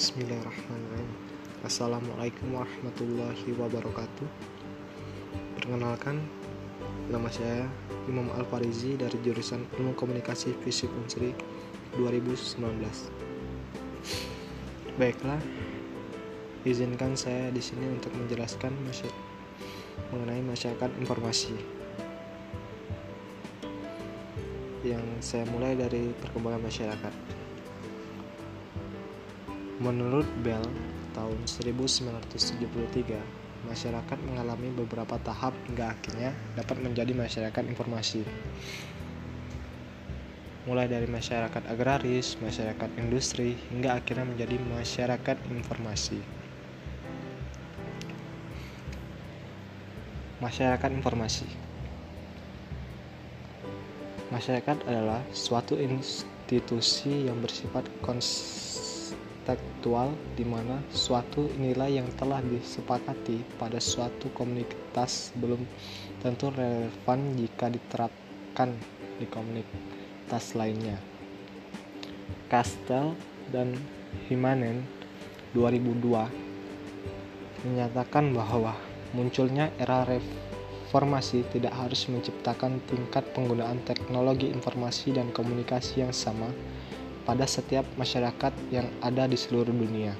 Bismillahirrahmanirrahim. Assalamualaikum warahmatullahi wabarakatuh. Perkenalkan Nama saya Imam Al-Farizi dari jurusan Ilmu Komunikasi Fisik Unsri 2019 Baiklah Izinkan saya di sini untuk menjelaskan masy mengenai masyarakat informasi. Yang saya mulai dari perkembangan masyarakat. Menurut Bell, tahun 1973, masyarakat mengalami beberapa tahap hingga akhirnya dapat menjadi masyarakat informasi. Mulai dari masyarakat agraris, masyarakat industri, hingga akhirnya menjadi masyarakat informasi. Masyarakat informasi Masyarakat adalah suatu institusi yang bersifat konstektual di mana suatu nilai yang telah disepakati pada suatu komunitas belum tentu relevan jika diterapkan di komunitas lainnya. Castell dan Himanen 2002 menyatakan bahwa munculnya era Formasi tidak harus menciptakan tingkat penggunaan teknologi informasi dan komunikasi yang sama pada setiap masyarakat yang ada di seluruh dunia.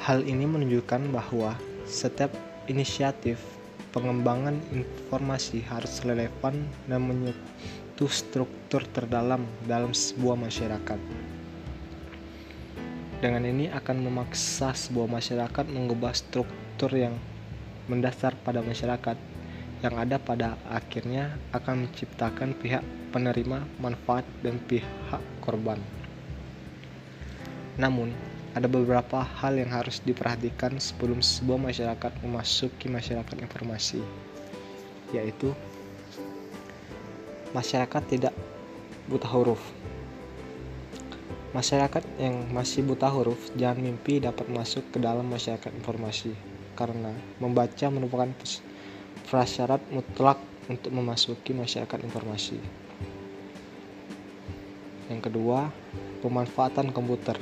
Hal ini menunjukkan bahwa setiap inisiatif pengembangan informasi harus relevan dan menyentuh struktur terdalam dalam sebuah masyarakat. Dengan ini akan memaksa sebuah masyarakat mengubah struktur yang mendasar pada masyarakat yang ada pada akhirnya akan menciptakan pihak penerima manfaat dan pihak korban. Namun, ada beberapa hal yang harus diperhatikan sebelum sebuah masyarakat memasuki masyarakat informasi, yaitu masyarakat tidak buta huruf. Masyarakat yang masih buta huruf jangan mimpi dapat masuk ke dalam masyarakat informasi karena membaca merupakan prasyarat mutlak untuk memasuki masyarakat informasi. Yang kedua, pemanfaatan komputer.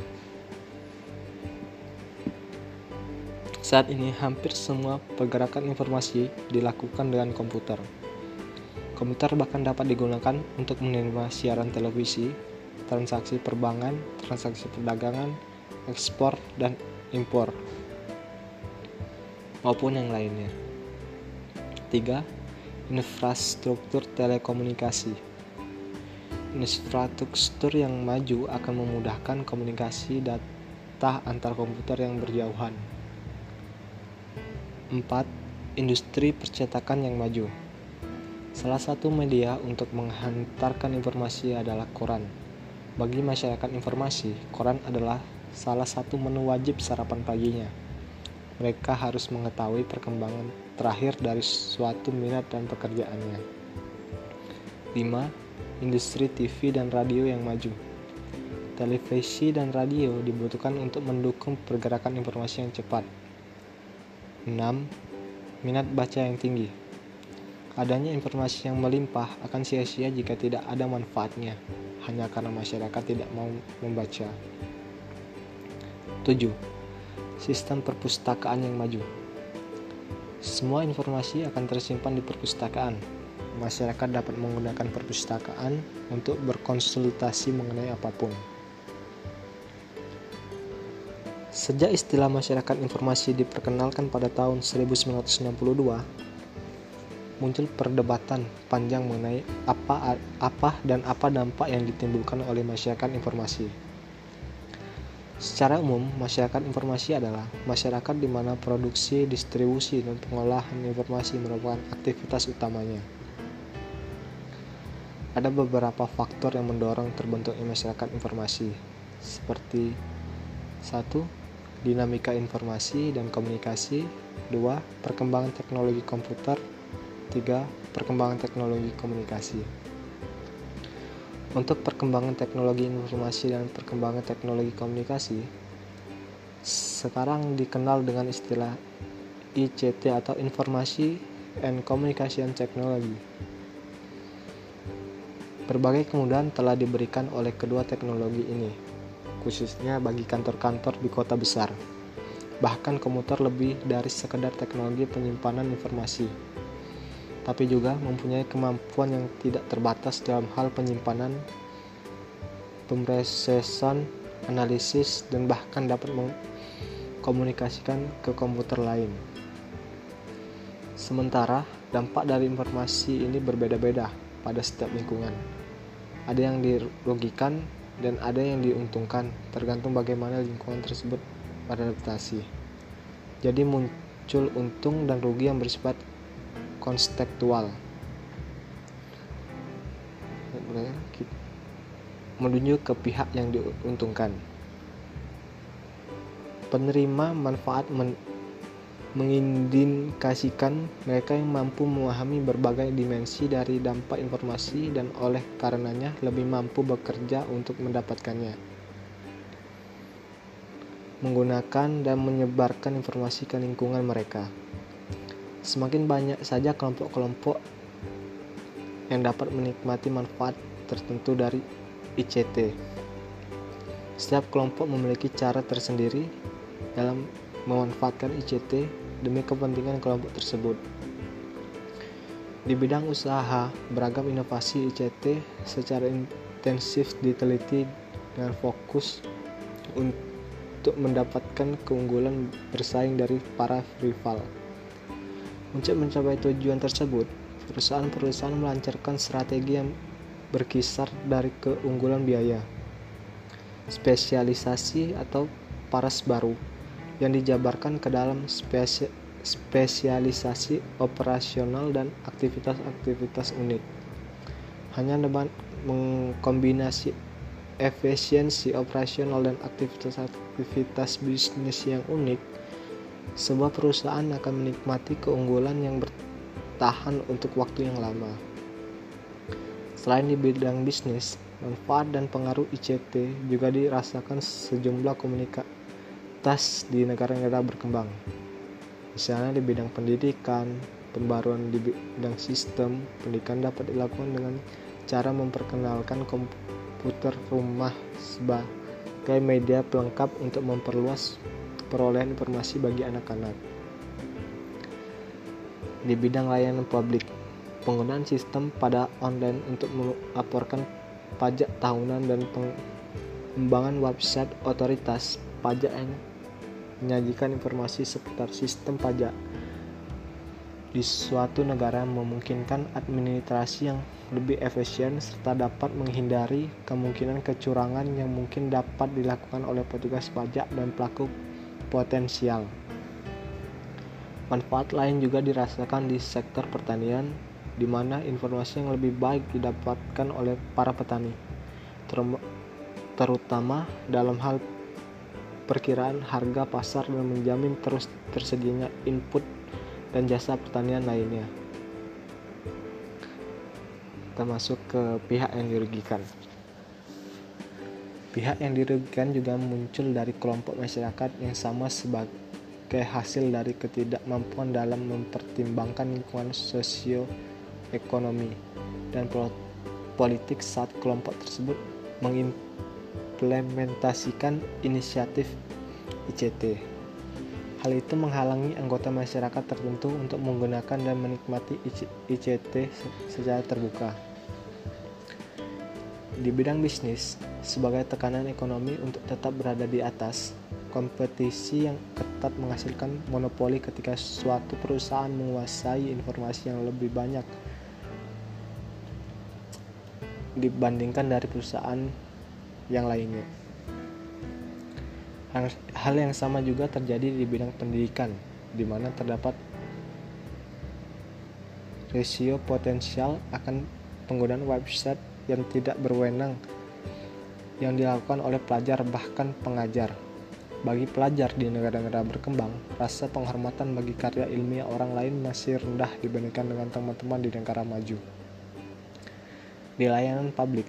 Saat ini hampir semua pergerakan informasi dilakukan dengan komputer. Komputer bahkan dapat digunakan untuk menerima siaran televisi, transaksi perbankan, transaksi perdagangan, ekspor, dan impor maupun yang lainnya. 3. Infrastruktur telekomunikasi. Infrastruktur yang maju akan memudahkan komunikasi data antar komputer yang berjauhan. 4. Industri percetakan yang maju. Salah satu media untuk menghantarkan informasi adalah koran. Bagi masyarakat informasi, koran adalah salah satu menu wajib sarapan paginya mereka harus mengetahui perkembangan terakhir dari suatu minat dan pekerjaannya. 5. Industri TV dan radio yang maju. Televisi dan radio dibutuhkan untuk mendukung pergerakan informasi yang cepat. 6. Minat baca yang tinggi. Adanya informasi yang melimpah akan sia-sia jika tidak ada manfaatnya, hanya karena masyarakat tidak mau membaca. 7 sistem perpustakaan yang maju. Semua informasi akan tersimpan di perpustakaan. Masyarakat dapat menggunakan perpustakaan untuk berkonsultasi mengenai apa pun. Sejak istilah masyarakat informasi diperkenalkan pada tahun 1962, muncul perdebatan panjang mengenai apa apa dan apa dampak yang ditimbulkan oleh masyarakat informasi. Secara umum, masyarakat informasi adalah masyarakat di mana produksi, distribusi, dan pengolahan informasi merupakan aktivitas utamanya. Ada beberapa faktor yang mendorong terbentuknya masyarakat informasi, seperti satu, Dinamika informasi dan komunikasi 2. Perkembangan teknologi komputer 3. Perkembangan teknologi komunikasi untuk perkembangan teknologi informasi dan perkembangan teknologi komunikasi, sekarang dikenal dengan istilah ICT atau Informasi and Communication Technology. Berbagai kemudahan telah diberikan oleh kedua teknologi ini. khususnya bagi kantor-kantor di kota besar. Bahkan komputer lebih dari sekedar teknologi penyimpanan informasi, tapi juga mempunyai kemampuan yang tidak terbatas dalam hal penyimpanan, pemrosesan, analisis, dan bahkan dapat mengkomunikasikan ke komputer lain. Sementara, dampak dari informasi ini berbeda-beda pada setiap lingkungan. Ada yang dirugikan dan ada yang diuntungkan, tergantung bagaimana lingkungan tersebut beradaptasi. Jadi muncul untung dan rugi yang bersifat konstektual. Menunjuk ke pihak yang diuntungkan. Penerima manfaat men mengindikasikan mereka yang mampu memahami berbagai dimensi dari dampak informasi dan oleh karenanya lebih mampu bekerja untuk mendapatkannya. Menggunakan dan menyebarkan informasi ke lingkungan mereka. Semakin banyak saja kelompok-kelompok yang dapat menikmati manfaat tertentu dari ICT. Setiap kelompok memiliki cara tersendiri dalam memanfaatkan ICT demi kepentingan kelompok tersebut. Di bidang usaha, beragam inovasi ICT secara intensif diteliti dengan fokus untuk mendapatkan keunggulan bersaing dari para rival. Untuk mencapai tujuan tersebut, perusahaan-perusahaan melancarkan strategi yang berkisar dari keunggulan biaya, spesialisasi atau paras baru, yang dijabarkan ke dalam spesi spesialisasi operasional dan aktivitas-aktivitas unik. Hanya dengan mengkombinasi efisiensi operasional dan aktivitas-aktivitas bisnis yang unik, sebuah perusahaan akan menikmati keunggulan yang bertahan untuk waktu yang lama. Selain di bidang bisnis, manfaat dan pengaruh ICT juga dirasakan sejumlah komunikasi kualitas di negara-negara berkembang. Misalnya di bidang pendidikan, pembaruan di bidang sistem pendidikan dapat dilakukan dengan cara memperkenalkan komputer rumah sebagai media pelengkap untuk memperluas perolehan informasi bagi anak-anak. Di bidang layanan publik, penggunaan sistem pada online untuk melaporkan pajak tahunan dan pengembangan website otoritas pajak yang menyajikan informasi seputar sistem pajak di suatu negara memungkinkan administrasi yang lebih efisien serta dapat menghindari kemungkinan kecurangan yang mungkin dapat dilakukan oleh petugas pajak dan pelaku potensial. Manfaat lain juga dirasakan di sektor pertanian, di mana informasi yang lebih baik didapatkan oleh para petani, terutama dalam hal perkiraan harga pasar dan menjamin terus tersedianya input dan jasa pertanian lainnya kita masuk ke pihak yang dirugikan pihak yang dirugikan juga muncul dari kelompok masyarakat yang sama sebagai hasil dari ketidakmampuan dalam mempertimbangkan lingkungan sosioekonomi dan politik saat kelompok tersebut mengimplementasikan inisiatif ICT. Hal itu menghalangi anggota masyarakat tertentu untuk menggunakan dan menikmati ICT secara terbuka. Di bidang bisnis, sebagai tekanan ekonomi untuk tetap berada di atas, kompetisi yang ketat menghasilkan monopoli ketika suatu perusahaan menguasai informasi yang lebih banyak dibandingkan dari perusahaan yang lainnya. Hal yang sama juga terjadi di bidang pendidikan, di mana terdapat rasio potensial akan penggunaan website yang tidak berwenang yang dilakukan oleh pelajar bahkan pengajar. Bagi pelajar di negara-negara berkembang, rasa penghormatan bagi karya ilmiah orang lain masih rendah dibandingkan dengan teman-teman di negara maju. Di layanan publik,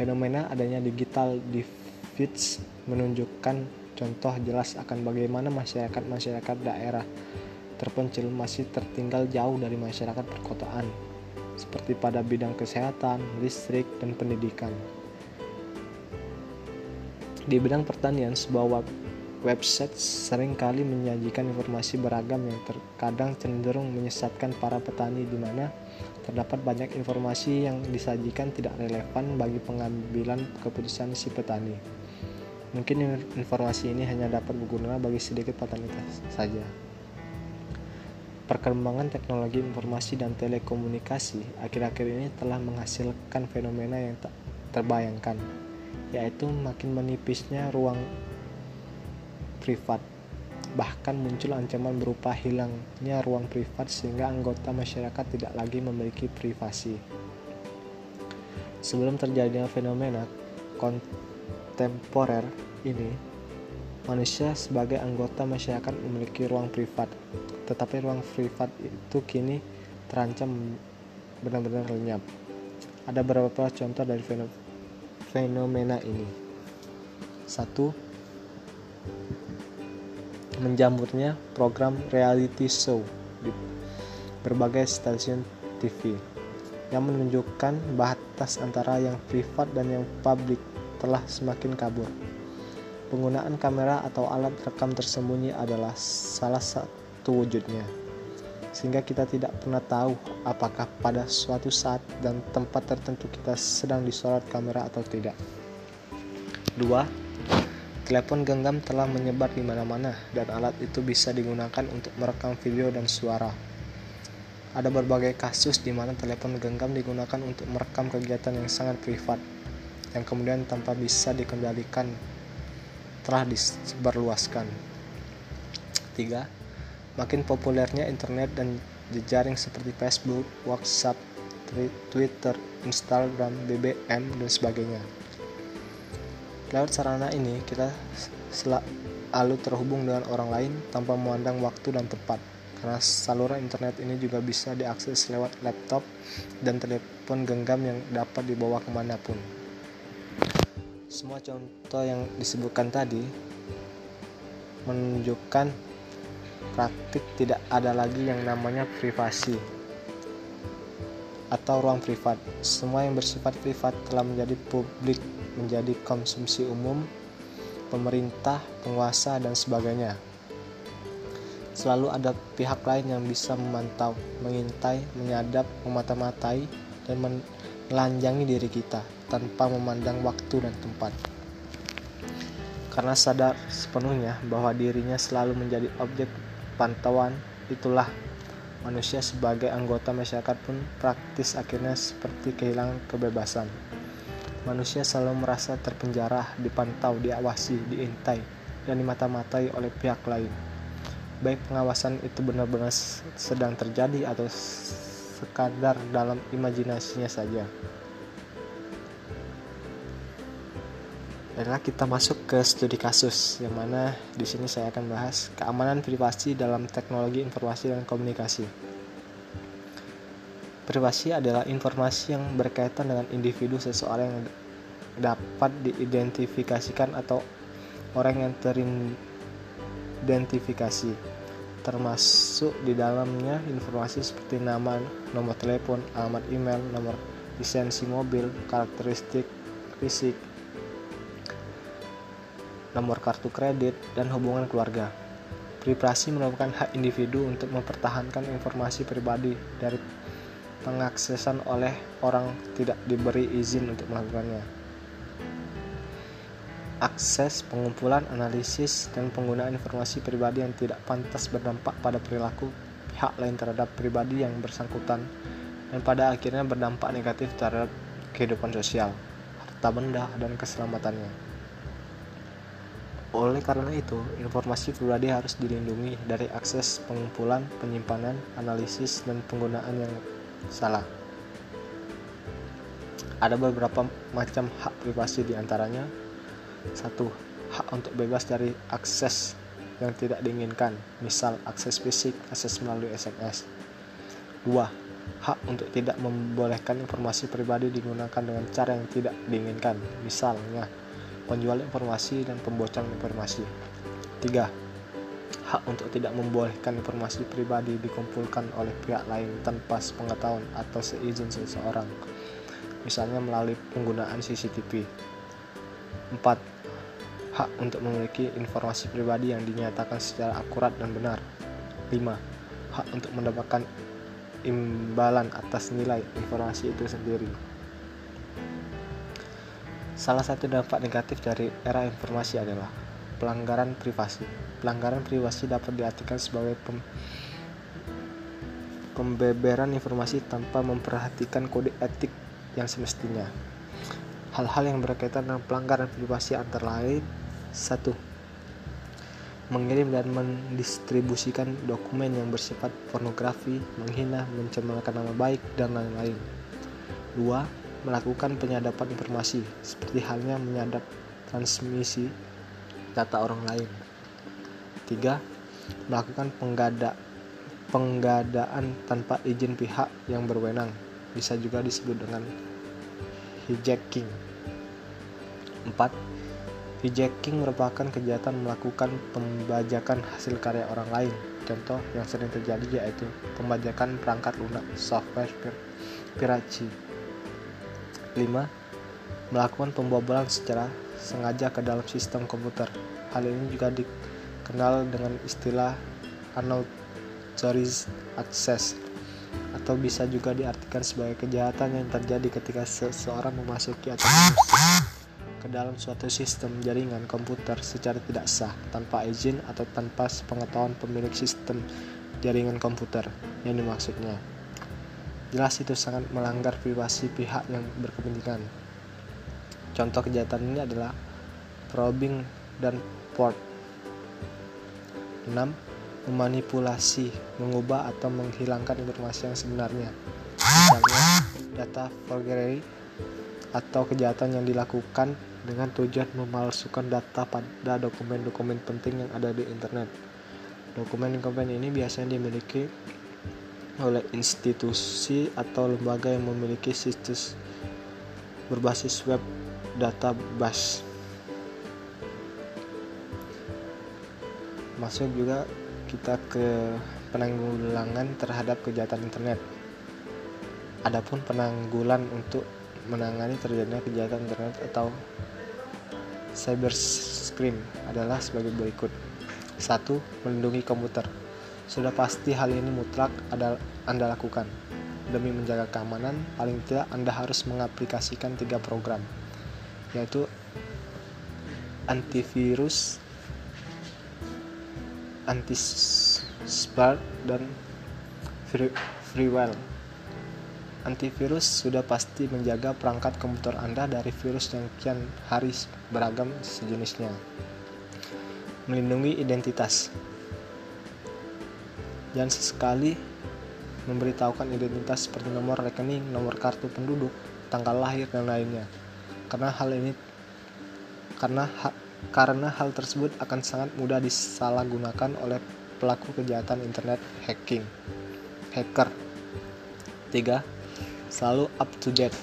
Fenomena adanya digital divide menunjukkan contoh jelas akan bagaimana masyarakat-masyarakat daerah terpencil masih tertinggal jauh dari masyarakat perkotaan, seperti pada bidang kesehatan, listrik, dan pendidikan. Di bidang pertanian, sebuah website sering kali menyajikan informasi beragam yang terkadang cenderung menyesatkan para petani di mana terdapat banyak informasi yang disajikan tidak relevan bagi pengambilan keputusan si petani. Mungkin informasi ini hanya dapat berguna bagi sedikit petani saja. Perkembangan teknologi informasi dan telekomunikasi akhir-akhir ini telah menghasilkan fenomena yang tak terbayangkan, yaitu makin menipisnya ruang privat. Bahkan muncul ancaman berupa hilangnya ruang privat sehingga anggota masyarakat tidak lagi memiliki privasi. Sebelum terjadinya fenomena kontemporer ini, manusia sebagai anggota masyarakat memiliki ruang privat, tetapi ruang privat itu kini terancam benar-benar lenyap. Ada beberapa contoh dari fenomena ini. Satu, menjamurnya program reality show di berbagai stasiun TV yang menunjukkan batas antara yang privat dan yang publik telah semakin kabur. Penggunaan kamera atau alat rekam tersembunyi adalah salah satu wujudnya, sehingga kita tidak pernah tahu apakah pada suatu saat dan tempat tertentu kita sedang disorot kamera atau tidak. 2 Telepon genggam telah menyebar di mana-mana dan alat itu bisa digunakan untuk merekam video dan suara. Ada berbagai kasus di mana telepon genggam digunakan untuk merekam kegiatan yang sangat privat yang kemudian tanpa bisa dikendalikan telah disebarluaskan. 3. Makin populernya internet dan jejaring seperti Facebook, WhatsApp, Twitter, Instagram, BBM, dan sebagainya Lewat sarana ini, kita selalu terhubung dengan orang lain tanpa memandang waktu dan tempat. Karena saluran internet ini juga bisa diakses lewat laptop dan telepon genggam yang dapat dibawa ke mana pun. Semua contoh yang disebutkan tadi menunjukkan praktik tidak ada lagi yang namanya privasi atau ruang privat. Semua yang bersifat privat telah menjadi publik menjadi konsumsi umum, pemerintah, penguasa, dan sebagainya. Selalu ada pihak lain yang bisa memantau, mengintai, menyadap, memata-matai, dan menelanjangi diri kita tanpa memandang waktu dan tempat. Karena sadar sepenuhnya bahwa dirinya selalu menjadi objek pantauan, itulah manusia sebagai anggota masyarakat pun praktis akhirnya seperti kehilangan kebebasan. Manusia selalu merasa terpenjara, dipantau, diawasi, diintai, dan dimata-matai oleh pihak lain. Baik pengawasan itu benar-benar sedang terjadi atau sekadar dalam imajinasinya saja. Baiklah kita masuk ke studi kasus yang mana di sini saya akan bahas keamanan privasi dalam teknologi informasi dan komunikasi. Privasi adalah informasi yang berkaitan dengan individu seseorang yang dapat diidentifikasikan atau orang yang teridentifikasi termasuk di dalamnya informasi seperti nama, nomor telepon, alamat email, nomor lisensi mobil, karakteristik fisik, nomor kartu kredit, dan hubungan keluarga. Privasi merupakan hak individu untuk mempertahankan informasi pribadi dari pengaksesan oleh orang tidak diberi izin untuk melakukannya. Akses, pengumpulan, analisis, dan penggunaan informasi pribadi yang tidak pantas berdampak pada perilaku pihak lain terhadap pribadi yang bersangkutan dan pada akhirnya berdampak negatif terhadap kehidupan sosial, harta benda, dan keselamatannya. Oleh karena itu, informasi pribadi harus dilindungi dari akses pengumpulan, penyimpanan, analisis, dan penggunaan yang salah. Ada beberapa macam hak privasi di antaranya. Satu, hak untuk bebas dari akses yang tidak diinginkan, misal akses fisik, akses melalui SMS. Dua, hak untuk tidak membolehkan informasi pribadi digunakan dengan cara yang tidak diinginkan, misalnya penjual informasi dan pembocoran informasi. Tiga, hak untuk tidak membolehkan informasi pribadi dikumpulkan oleh pihak lain tanpa sepengetahuan atau seizin seseorang, misalnya melalui penggunaan CCTV. 4. hak untuk memiliki informasi pribadi yang dinyatakan secara akurat dan benar. 5. Hak untuk mendapatkan imbalan atas nilai informasi itu sendiri. Salah satu dampak negatif dari era informasi adalah pelanggaran privasi. Pelanggaran privasi dapat diartikan sebagai pem pembeberan informasi tanpa memperhatikan kode etik yang semestinya. Hal-hal yang berkaitan dengan pelanggaran privasi antara lain satu mengirim dan mendistribusikan dokumen yang bersifat pornografi, menghina, mencemarkan nama baik, dan lain-lain. Dua, melakukan penyadapan informasi, seperti halnya menyadap transmisi data orang lain. Tiga, melakukan penggada, penggadaan tanpa izin pihak yang berwenang, bisa juga disebut dengan hijacking. Empat, Hijacking merupakan kejahatan melakukan pembajakan hasil karya orang lain. Contoh yang sering terjadi yaitu pembajakan perangkat lunak software piracy. 5. Melakukan pembobolan secara sengaja ke dalam sistem komputer. Hal ini juga dikenal dengan istilah unauthorized access atau bisa juga diartikan sebagai kejahatan yang terjadi ketika seseorang memasuki atau ke dalam suatu sistem jaringan komputer secara tidak sah, tanpa izin atau tanpa sepengetahuan pemilik sistem jaringan komputer yang dimaksudnya. Jelas itu sangat melanggar privasi pihak yang berkepentingan. Contoh kejahatan ini adalah probing dan port. 6. Memanipulasi, mengubah atau menghilangkan informasi yang sebenarnya. Misalnya data forgery atau kejahatan yang dilakukan dengan tujuan memalsukan data pada dokumen-dokumen penting yang ada di internet. Dokumen-dokumen ini biasanya dimiliki oleh institusi atau lembaga yang memiliki situs berbasis web database. Masuk juga kita ke penanggulangan terhadap kejahatan internet. Adapun penanggulan untuk menangani terjadinya kejahatan internet atau cybercrime adalah sebagai berikut. 1. Melindungi komputer. Sudah pasti hal ini mutlak ada Anda lakukan. Demi menjaga keamanan, paling tidak Anda harus mengaplikasikan tiga program, yaitu antivirus, anti-spam, dan freeware. Antivirus sudah pasti menjaga perangkat komputer Anda dari virus yang kian hari beragam sejenisnya. Melindungi identitas. Jangan sesekali memberitahukan identitas seperti nomor rekening, nomor kartu penduduk, tanggal lahir dan lainnya. Karena hal ini karena ha, karena hal tersebut akan sangat mudah disalahgunakan oleh pelaku kejahatan internet hacking. Hacker. 3 selalu up to date.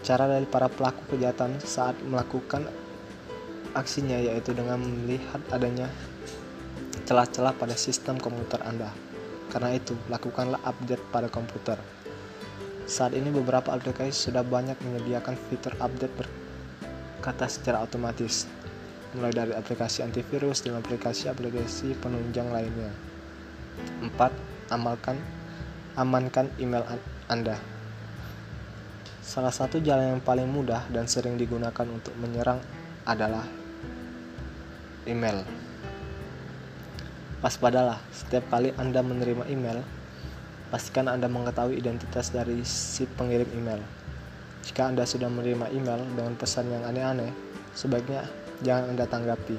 Cara dari para pelaku kejahatan saat melakukan aksinya yaitu dengan melihat adanya celah-celah pada sistem komputer Anda. Karena itu, lakukanlah update pada komputer. Saat ini beberapa aplikasi sudah banyak menyediakan fitur update berkata secara otomatis, mulai dari aplikasi antivirus dan aplikasi-aplikasi penunjang lainnya. 4. Amalkan amankan email Anda. Salah satu jalan yang paling mudah dan sering digunakan untuk menyerang adalah email. Waspadalah, setiap kali Anda menerima email, pastikan Anda mengetahui identitas dari si pengirim email. Jika Anda sudah menerima email dengan pesan yang aneh-aneh, sebaiknya jangan Anda tanggapi.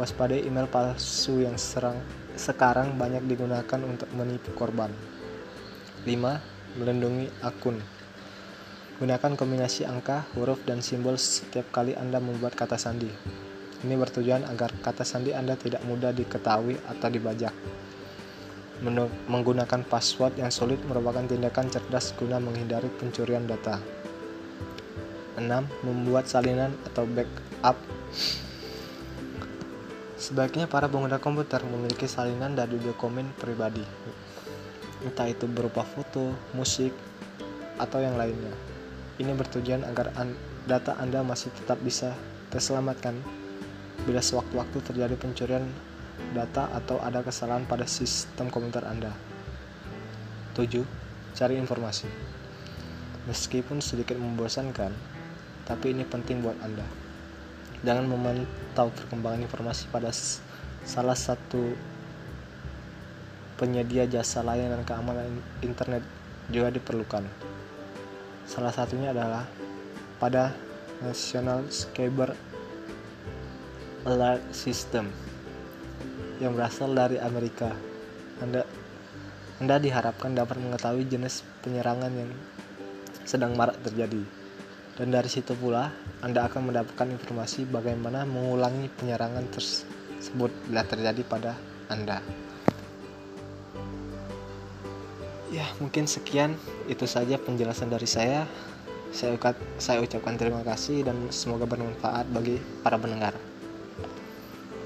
Waspadai email palsu yang serang sekarang banyak digunakan untuk menipu korban. 5. Melindungi akun. Gunakan kombinasi angka, huruf, dan simbol setiap kali Anda membuat kata sandi. Ini bertujuan agar kata sandi Anda tidak mudah diketahui atau dibajak. Menggunakan password yang sulit merupakan tindakan cerdas guna menghindari pencurian data. 6. Membuat salinan atau backup Sebaiknya para pengguna komputer memiliki salinan dari dokumen pribadi, entah itu berupa foto, musik, atau yang lainnya. Ini bertujuan agar data Anda masih tetap bisa terselamatkan bila sewaktu-waktu terjadi pencurian data atau ada kesalahan pada sistem komputer Anda. 7. Cari informasi. Meskipun sedikit membosankan, tapi ini penting buat Anda. Jangan memantau perkembangan informasi pada salah satu penyedia jasa layanan keamanan internet juga diperlukan. Salah satunya adalah pada National Cyber Alert System yang berasal dari Amerika. Anda Anda diharapkan dapat mengetahui jenis penyerangan yang sedang marak terjadi. Dan dari situ pula, Anda akan mendapatkan informasi bagaimana mengulangi penyerangan tersebut bila terjadi pada Anda. Ya, mungkin sekian itu saja penjelasan dari saya. Saya, saya ucapkan terima kasih dan semoga bermanfaat bagi para pendengar.